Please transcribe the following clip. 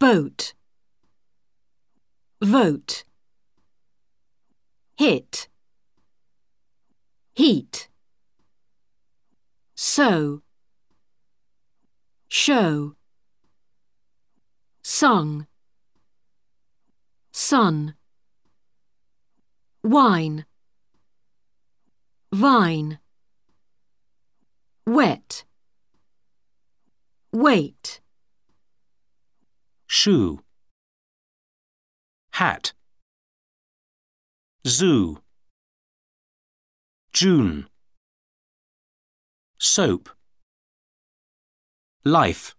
boat, vote, hit, heat, sew, show, sung, sun, wine, vine, wet, wait, shoe, hat, zoo, June, soap, life.